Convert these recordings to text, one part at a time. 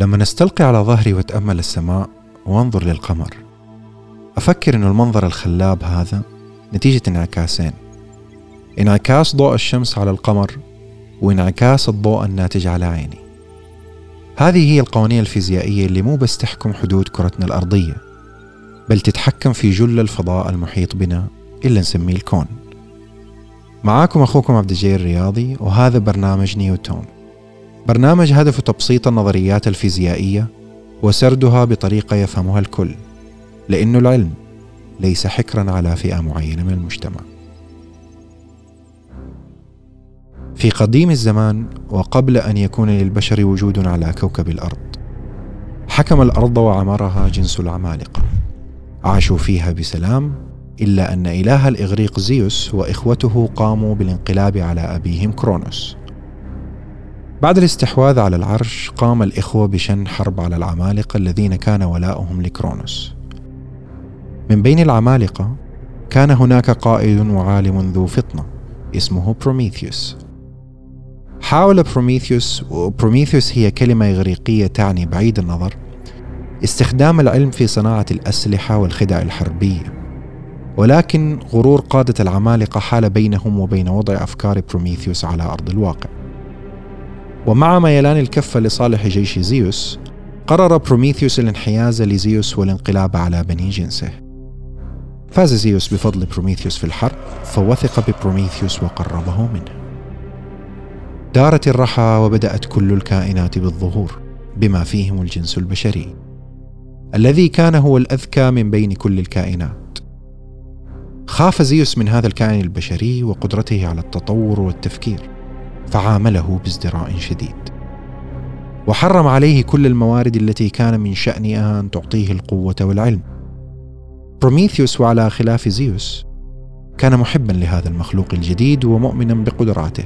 لما نستلقي على ظهري وأتأمل السماء وأنظر للقمر أفكر ان المنظر الخلاب هذا نتيجة انعكاسين. انعكاس ضوء الشمس على القمر وانعكاس الضوء الناتج على عيني. هذه هي القوانين الفيزيائية اللي مو بس تحكم حدود كرتنا الأرضية بل تتحكم في جل الفضاء المحيط بنا اللي نسميه الكون. معاكم أخوكم عبد الجليل الرياضي وهذا برنامج نيوتون. برنامج هدفه تبسيط النظريات الفيزيائية وسردها بطريقة يفهمها الكل لأنه العلم ليس حكرا على فئة معينة من المجتمع. في قديم الزمان وقبل أن يكون للبشر وجود على كوكب الأرض حكم الأرض وعمرها جنس العمالقة. عاشوا فيها بسلام إلا أن إله الإغريق زيوس وإخوته قاموا بالانقلاب على أبيهم كرونوس. بعد الاستحواذ على العرش قام الإخوة بشن حرب على العمالقة الذين كان ولاؤهم لكرونوس من بين العمالقة كان هناك قائد وعالم ذو فطنة اسمه بروميثيوس حاول بروميثيوس وبروميثيوس هي كلمة إغريقية تعني بعيد النظر استخدام العلم في صناعة الأسلحة والخدع الحربية. ولكن غرور قادة العمالقة حال بينهم وبين وضع أفكار بروميثيوس على أرض الواقع. ومع ميلان الكفة لصالح جيش زيوس قرر بروميثيوس الانحياز لزيوس والانقلاب على بني جنسه. فاز زيوس بفضل بروميثيوس في الحرب فوثق ببروميثيوس وقربه منه. دارت الرحى وبدأت كل الكائنات بالظهور بما فيهم الجنس البشري الذي كان هو الأذكى من بين كل الكائنات. خاف زيوس من هذا الكائن البشري وقدرته على التطور والتفكير. فعامله بازدراء شديد. وحرم عليه كل الموارد التي كان من شانها أن تعطيه القوة والعلم. بروميثيوس وعلى خلاف زيوس كان محبا لهذا المخلوق الجديد ومؤمنا بقدراته.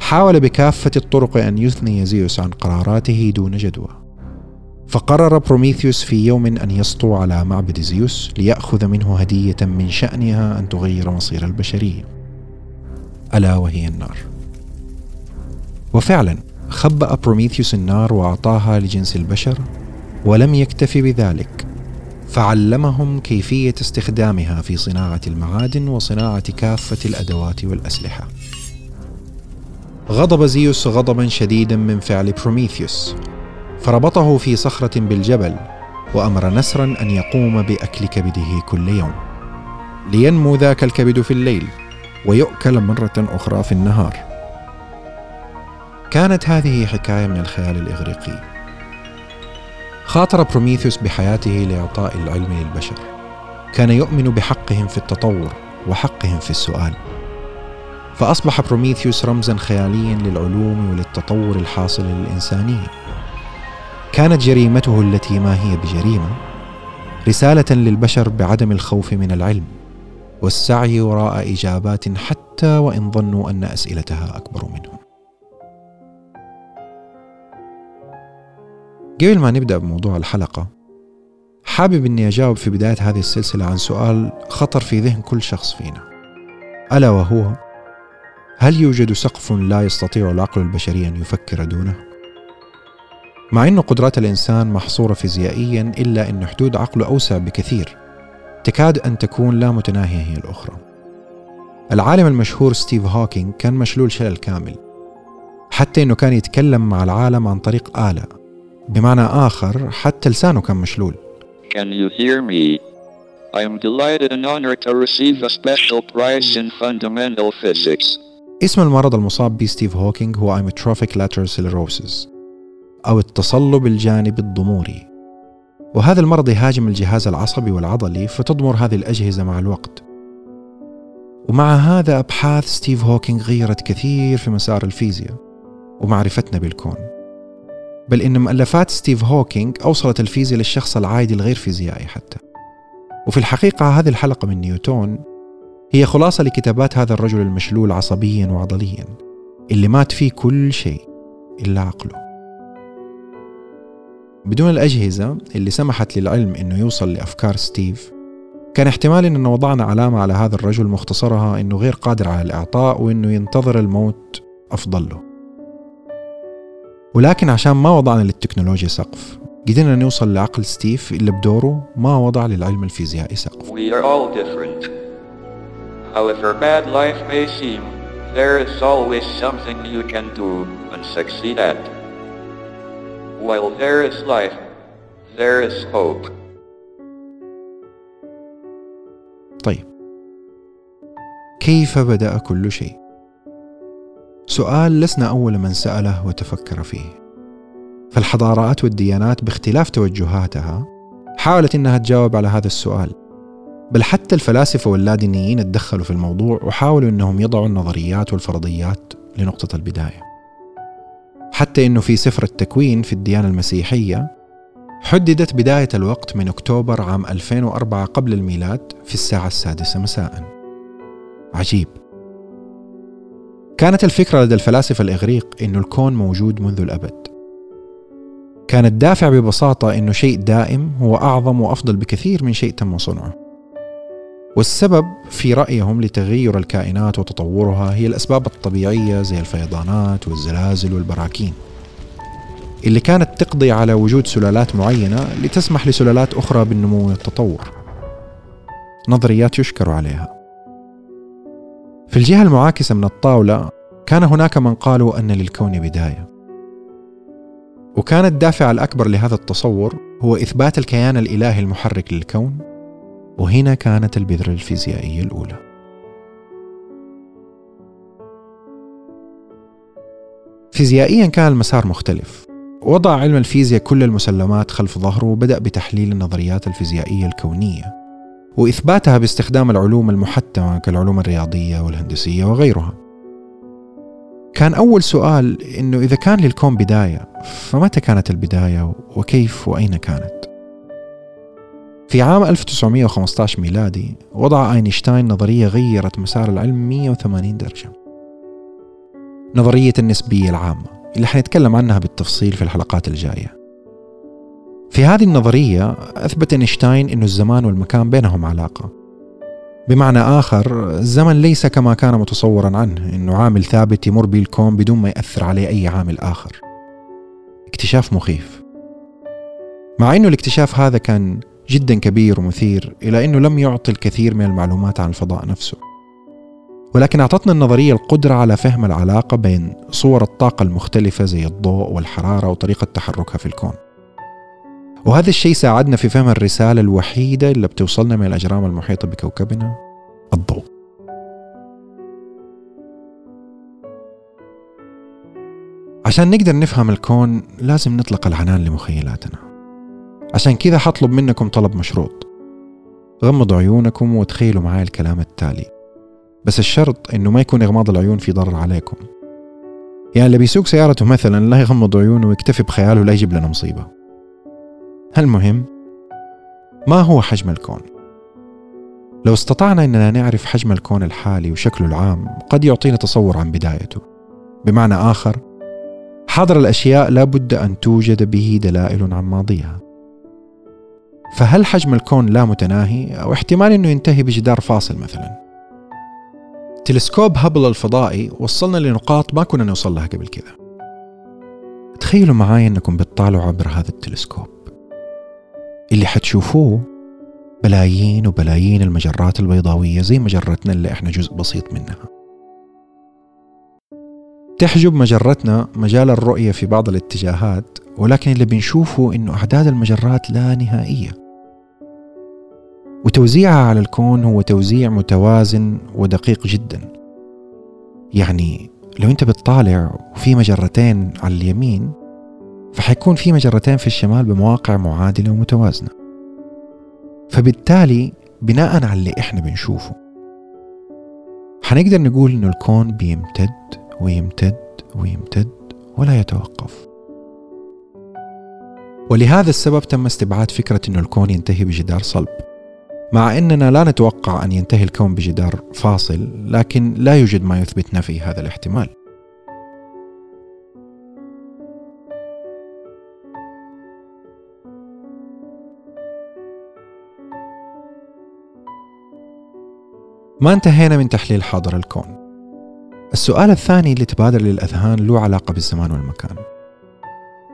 حاول بكافة الطرق أن يثني زيوس عن قراراته دون جدوى. فقرر بروميثيوس في يوم أن يسطو على معبد زيوس ليأخذ منه هدية من شأنها أن تغير مصير البشرية. ألا وهي النار. وفعلا خبأ بروميثيوس النار وأعطاها لجنس البشر ولم يكتف بذلك فعلمهم كيفية استخدامها في صناعة المعادن وصناعة كافة الأدوات والأسلحة. غضب زيوس غضبا شديدا من فعل بروميثيوس فربطه في صخرة بالجبل وأمر نسرا أن يقوم بأكل كبده كل يوم لينمو ذاك الكبد في الليل. ويؤكل مرة أخرى في النهار. كانت هذه حكاية من الخيال الإغريقي. خاطر بروميثيوس بحياته لإعطاء العلم للبشر. كان يؤمن بحقهم في التطور وحقهم في السؤال. فأصبح بروميثيوس رمزا خياليا للعلوم وللتطور الحاصل للإنسانية. كانت جريمته التي ما هي بجريمة رسالة للبشر بعدم الخوف من العلم. والسعي وراء إجابات حتى وإن ظنوا أن أسئلتها أكبر منهم قبل ما نبدأ بموضوع الحلقة حابب أني أجاوب في بداية هذه السلسلة عن سؤال خطر في ذهن كل شخص فينا ألا وهو هل يوجد سقف لا يستطيع العقل البشري أن يفكر دونه؟ مع أن قدرات الإنسان محصورة فيزيائيا إلا أن حدود عقله أوسع بكثير تكاد أن تكون لا متناهية هي الأخرى العالم المشهور ستيف هوكينج كان مشلول شلل كامل حتى أنه كان يتكلم مع العالم عن طريق آلة بمعنى آخر حتى لسانه كان مشلول Can you hear me? I am delighted and honored to receive a special prize in fundamental physics. اسم المرض المصاب به ستيف هوكينج هو amyotrophic lateral sclerosis أو التصلب الجانبي الضموري وهذا المرض يهاجم الجهاز العصبي والعضلي فتضمر هذه الأجهزة مع الوقت. ومع هذا أبحاث ستيف هوكينج غيرت كثير في مسار الفيزياء ومعرفتنا بالكون. بل إن مؤلفات ستيف هوكينج أوصلت الفيزياء للشخص العادي الغير فيزيائي حتى. وفي الحقيقة هذه الحلقة من نيوتون هي خلاصة لكتابات هذا الرجل المشلول عصبيا وعضليا اللي مات فيه كل شيء إلا عقله. بدون الأجهزة اللي سمحت للعلم إنه يوصل لأفكار ستيف كان احتمال إنه وضعنا علامة على هذا الرجل مختصرها إنه غير قادر على الإعطاء وإنه ينتظر الموت أفضل له ولكن عشان ما وضعنا للتكنولوجيا سقف قدرنا نوصل لعقل ستيف اللي بدوره ما وضع للعلم الفيزيائي سقف We are all different. However bad life may seem, there is always something you can do and succeed at. While there is life, there is hope. طيب كيف بدأ كل شيء؟ سؤال لسنا أول من سأله وتفكر فيه فالحضارات والديانات باختلاف توجهاتها حاولت إنها تجاوب على هذا السؤال بل حتى الفلاسفة واللادينيين اتدخلوا في الموضوع وحاولوا إنهم يضعوا النظريات والفرضيات لنقطة البداية حتى إنه في سفر التكوين في الديانة المسيحية حددت بداية الوقت من أكتوبر عام 2004 قبل الميلاد في الساعة السادسة مساء. عجيب. كانت الفكرة لدى الفلاسفة الإغريق إنه الكون موجود منذ الأبد. كان الدافع ببساطة أنه شيء دائم هو أعظم وأفضل بكثير من شيء تم صنعه. والسبب في رأيهم لتغير الكائنات وتطورها هي الأسباب الطبيعية زي الفيضانات والزلازل والبراكين اللي كانت تقضي على وجود سلالات معينة لتسمح لسلالات أخرى بالنمو والتطور. نظريات يشكر عليها. في الجهة المعاكسة من الطاولة كان هناك من قالوا أن للكون بداية. وكان الدافع الأكبر لهذا التصور هو إثبات الكيان الإلهي المحرك للكون وهنا كانت البذرة الفيزيائية الأولى. فيزيائيا كان المسار مختلف. وضع علم الفيزياء كل المسلمات خلف ظهره وبدأ بتحليل النظريات الفيزيائية الكونية وإثباتها باستخدام العلوم المحتمة كالعلوم الرياضية والهندسية وغيرها. كان أول سؤال إنه إذا كان للكون بداية فمتى كانت البداية؟ وكيف؟ وأين كانت؟ في عام 1915 ميلادي وضع أينشتاين نظرية غيرت مسار العلم 180 درجة. نظرية النسبية العامة اللي حنتكلم عنها بالتفصيل في الحلقات الجاية. في هذه النظرية أثبت أينشتاين أن الزمان والمكان بينهم علاقة. بمعنى آخر الزمن ليس كما كان متصورا عنه أنه عامل ثابت يمر به الكون بدون ما يأثر عليه أي عامل آخر. اكتشاف مخيف. مع أنه الاكتشاف هذا كان جدا كبير ومثير إلى أنه لم يعطي الكثير من المعلومات عن الفضاء نفسه. ولكن أعطتنا النظرية القدرة على فهم العلاقة بين صور الطاقة المختلفة زي الضوء والحرارة وطريقة تحركها في الكون. وهذا الشيء ساعدنا في فهم الرسالة الوحيدة اللي بتوصلنا من الأجرام المحيطة بكوكبنا الضوء. عشان نقدر نفهم الكون لازم نطلق العنان لمخيلاتنا. عشان كذا حطلب منكم طلب مشروط. غمضوا عيونكم وتخيلوا معاي الكلام التالي. بس الشرط إنه ما يكون إغماض العيون في ضرر عليكم. يعني اللي بيسوق سيارته مثلا لا يغمض عيونه ويكتفي بخياله لا يجيب لنا مصيبة. المهم ما هو حجم الكون؟ لو استطعنا إننا نعرف حجم الكون الحالي وشكله العام قد يعطينا تصور عن بدايته. بمعنى آخر حاضر الأشياء لا بد أن توجد به دلائل عن ماضيها. فهل حجم الكون لا متناهي أو احتمال إنه ينتهي بجدار فاصل مثلا؟ تلسكوب هابل الفضائي وصلنا لنقاط ما كنا نوصل لها قبل كذا. تخيلوا معاي إنكم بتطالعوا عبر هذا التلسكوب. اللي حتشوفوه بلايين وبلايين المجرات البيضاوية زي مجرتنا اللي إحنا جزء بسيط منها. تحجب مجرتنا مجال الرؤية في بعض الاتجاهات ولكن اللي بنشوفه إنه أعداد المجرات لا نهائية. وتوزيعها على الكون هو توزيع متوازن ودقيق جدا. يعني لو أنت بتطالع وفي مجرتين على اليمين فحيكون في مجرتين في الشمال بمواقع معادلة ومتوازنة. فبالتالي بناء على اللي إحنا بنشوفه حنقدر نقول إنه الكون بيمتد ويمتد ويمتد ولا يتوقف. ولهذا السبب تم استبعاد فكرة إنه الكون ينتهي بجدار صلب. مع إننا لا نتوقع أن ينتهي الكون بجدار فاصل لكن لا يوجد ما يثبت نفي هذا الاحتمال. ما انتهينا من تحليل حاضر الكون. السؤال الثاني اللي تبادر للأذهان له علاقة بالزمان والمكان.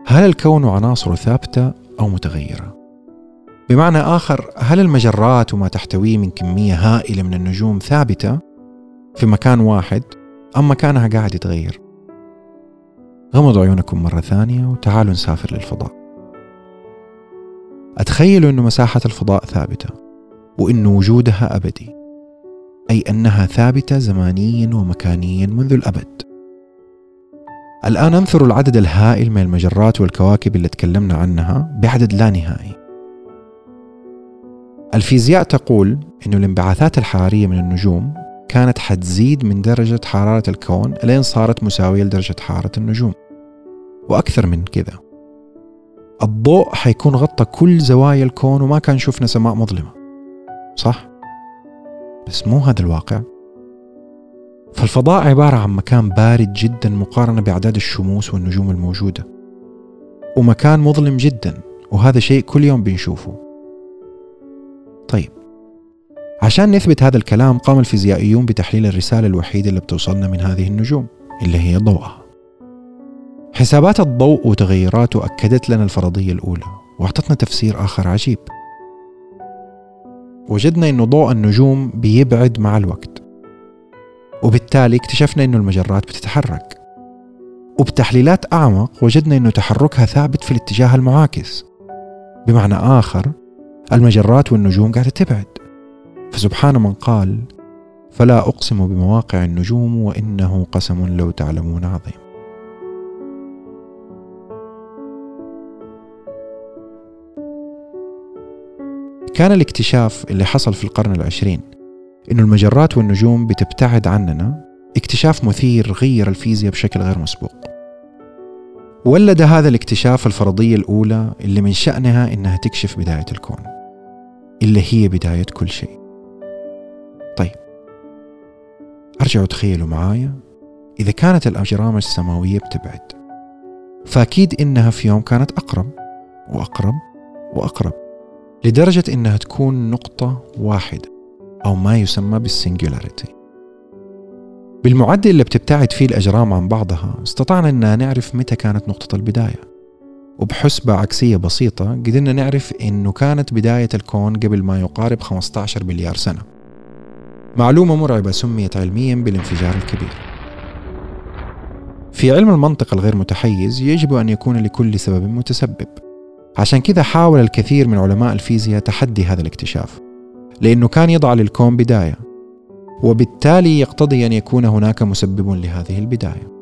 هل الكون وعناصره ثابتة أو متغيرة؟ بمعنى آخر هل المجرات وما تحتويه من كمية هائلة من النجوم ثابتة في مكان واحد أم مكانها قاعد يتغير؟ غمضوا عيونكم مرة ثانية وتعالوا نسافر للفضاء أتخيلوا أن مساحة الفضاء ثابتة وأن وجودها أبدي أي أنها ثابتة زمانيا ومكانيا منذ الأبد الآن انثروا العدد الهائل من المجرات والكواكب اللي تكلمنا عنها بعدد لا نهائي. الفيزياء تقول أن الانبعاثات الحرارية من النجوم كانت حتزيد من درجة حرارة الكون لين صارت مساوية لدرجة حرارة النجوم. وأكثر من كذا. الضوء حيكون غطى كل زوايا الكون وما كان شفنا سماء مظلمة. صح؟ بس مو هذا الواقع. فالفضاء عبارة عن مكان بارد جدا مقارنة بأعداد الشموس والنجوم الموجودة. ومكان مظلم جدا وهذا شيء كل يوم بنشوفه. طيب. عشان نثبت هذا الكلام قام الفيزيائيون بتحليل الرسالة الوحيدة اللي بتوصلنا من هذه النجوم اللي هي ضوءها. حسابات الضوء وتغيراته أكدت لنا الفرضية الأولى وأعطتنا تفسير آخر عجيب. وجدنا أن ضوء النجوم بيبعد مع الوقت. وبالتالي اكتشفنا أن المجرات بتتحرك. وبتحليلات أعمق وجدنا أن تحركها ثابت في الاتجاه المعاكس. بمعنى آخر المجرات والنجوم قاعدة تبعد. فسبحان من قال فلا أقسم بمواقع النجوم وإنه قسم لو تعلمون عظيم. كان الاكتشاف اللي حصل في القرن العشرين إنه المجرات والنجوم بتبتعد عننا. اكتشاف مثير غير الفيزياء بشكل غير مسبوق. ولد هذا الاكتشاف الفرضية الأولى اللي من شأنها إنها تكشف بداية الكون. اللي هي بداية كل شيء. طيب. أرجعوا تخيلوا معايا. إذا كانت الأجرام السماوية بتبعد فأكيد إنها في يوم كانت أقرب وأقرب وأقرب لدرجة إنها تكون نقطة واحدة. أو ما يسمى بالسنجولاريتي بالمعدل اللي بتبتعد فيه الأجرام عن بعضها استطعنا أن نعرف متى كانت نقطة البداية. وبحسبة عكسية بسيطة قدرنا نعرف أنه كانت بداية الكون قبل ما يقارب 15 مليار سنة. معلومة مرعبة سميت علميا بالانفجار الكبير. في علم المنطق الغير متحيز يجب أن يكون لكل سبب متسبب. عشان كذا حاول الكثير من علماء الفيزياء تحدي هذا الاكتشاف. لأنه كان يضع للكون بداية وبالتالي يقتضي أن يكون هناك مسبب لهذه البداية.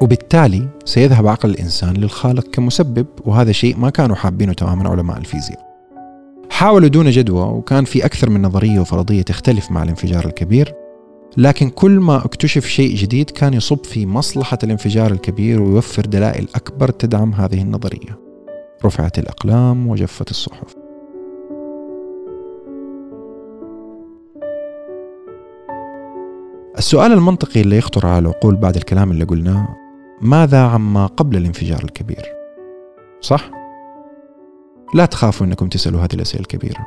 وبالتالي سيذهب عقل الإنسان للخالق كمسبب وهذا شيء ما كانوا حابينه تماما علماء الفيزياء. حاولوا دون جدوى وكان في أكثر من نظرية وفرضية تختلف مع الانفجار الكبير لكن كل ما اكتشف شيء جديد كان يصب في مصلحة الانفجار الكبير ويوفر دلائل أكبر تدعم هذه النظرية. رفعت الأقلام وجفت الصحف. السؤال المنطقي اللي يخطر على العقول بعد الكلام اللي قلناه ماذا عما قبل الانفجار الكبير؟ صح؟ لا تخافوا إنكم تسألوا هذه الأسئلة الكبيرة.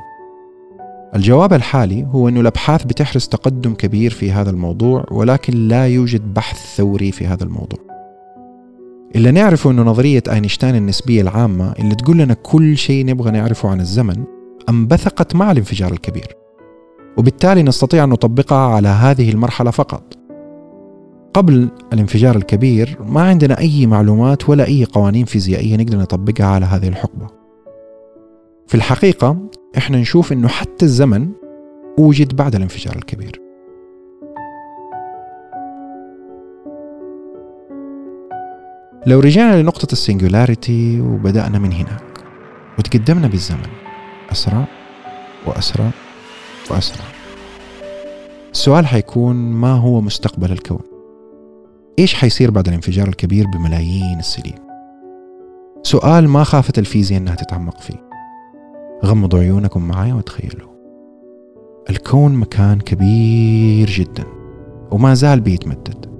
الجواب الحالي هو أن الأبحاث بتحرز تقدم كبير في هذا الموضوع ولكن لا يوجد بحث ثوري في هذا الموضوع اللي نعرفه أنه نظرية أينشتاين النسبية العامة اللي تقول لنا كل شيء نبغى نعرفه عن الزمن أنبثقت مع الانفجار الكبير وبالتالي نستطيع أن نطبقها على هذه المرحلة فقط. قبل الانفجار الكبير ما عندنا أي معلومات ولا أي قوانين فيزيائية نقدر نطبقها على هذه الحقبة. في الحقيقة إحنا نشوف إنه حتى الزمن وجد بعد الانفجار الكبير. لو رجعنا لنقطة السنجولاريتي وبدأنا من هناك وتقدمنا بالزمن أسرع وأسرع وأسرع. السؤال حيكون ما هو مستقبل الكون؟ إيش حيصير بعد الانفجار الكبير بملايين السنين؟ سؤال ما خافت الفيزياء أنها تتعمق فيه. غمضوا عيونكم معايا وتخيلوا. الكون مكان كبير جدا وما زال بيتمدد.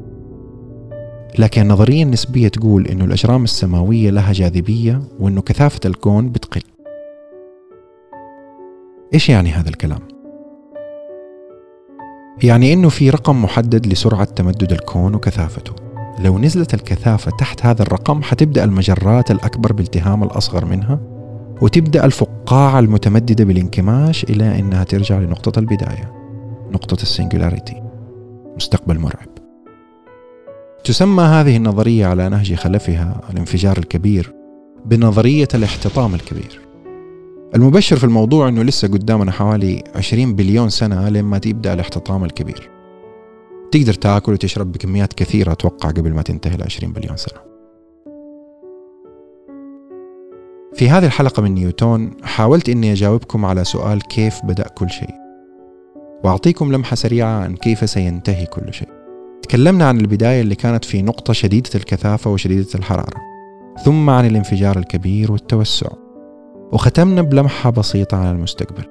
لكن النظرية النسبية تقول إنه الأجرام السماوية لها جاذبية وإنه كثافة الكون بتقل. إيش يعني هذا الكلام؟ يعني إنه في رقم محدد لسرعة تمدد الكون وكثافته. لو نزلت الكثافة تحت هذا الرقم حتبدأ المجرات الأكبر بالتهام الأصغر منها وتبدأ الفقاعة المتمددة بالانكماش إلى أنها ترجع لنقطة البداية نقطة السنجولاريتي مستقبل مرعب. تسمى هذه النظرية على نهج خلفها الانفجار الكبير بنظرية الاحتطام الكبير. المبشر في الموضوع أنه لسه قدامنا حوالي 20 بليون سنة لما تبدأ الاحتطام الكبير. تقدر تاكل وتشرب بكميات كثيرة أتوقع قبل ما تنتهي ال 20 بليون سنة. في هذه الحلقة من نيوتون حاولت أني أجاوبكم على سؤال كيف بدأ كل شيء. وأعطيكم لمحة سريعة عن كيف سينتهي كل شيء. تكلمنا عن البداية اللي كانت في نقطة شديدة الكثافة وشديدة الحرارة ثم عن الانفجار الكبير والتوسع. وختمنا بلمحة بسيطة عن المستقبل.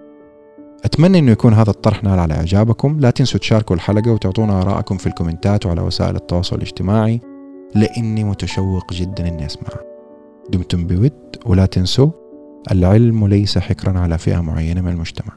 أتمنى أنه يكون هذا الطرح نال على إعجابكم. لا تنسوا تشاركوا الحلقة وتعطونا آراءكم في الكومنتات وعلى وسائل التواصل الاجتماعي لأني متشوق جدا أني أسمع. دمتم بود ولا تنسوا العلم ليس حكرا على فئة معينة من المجتمع.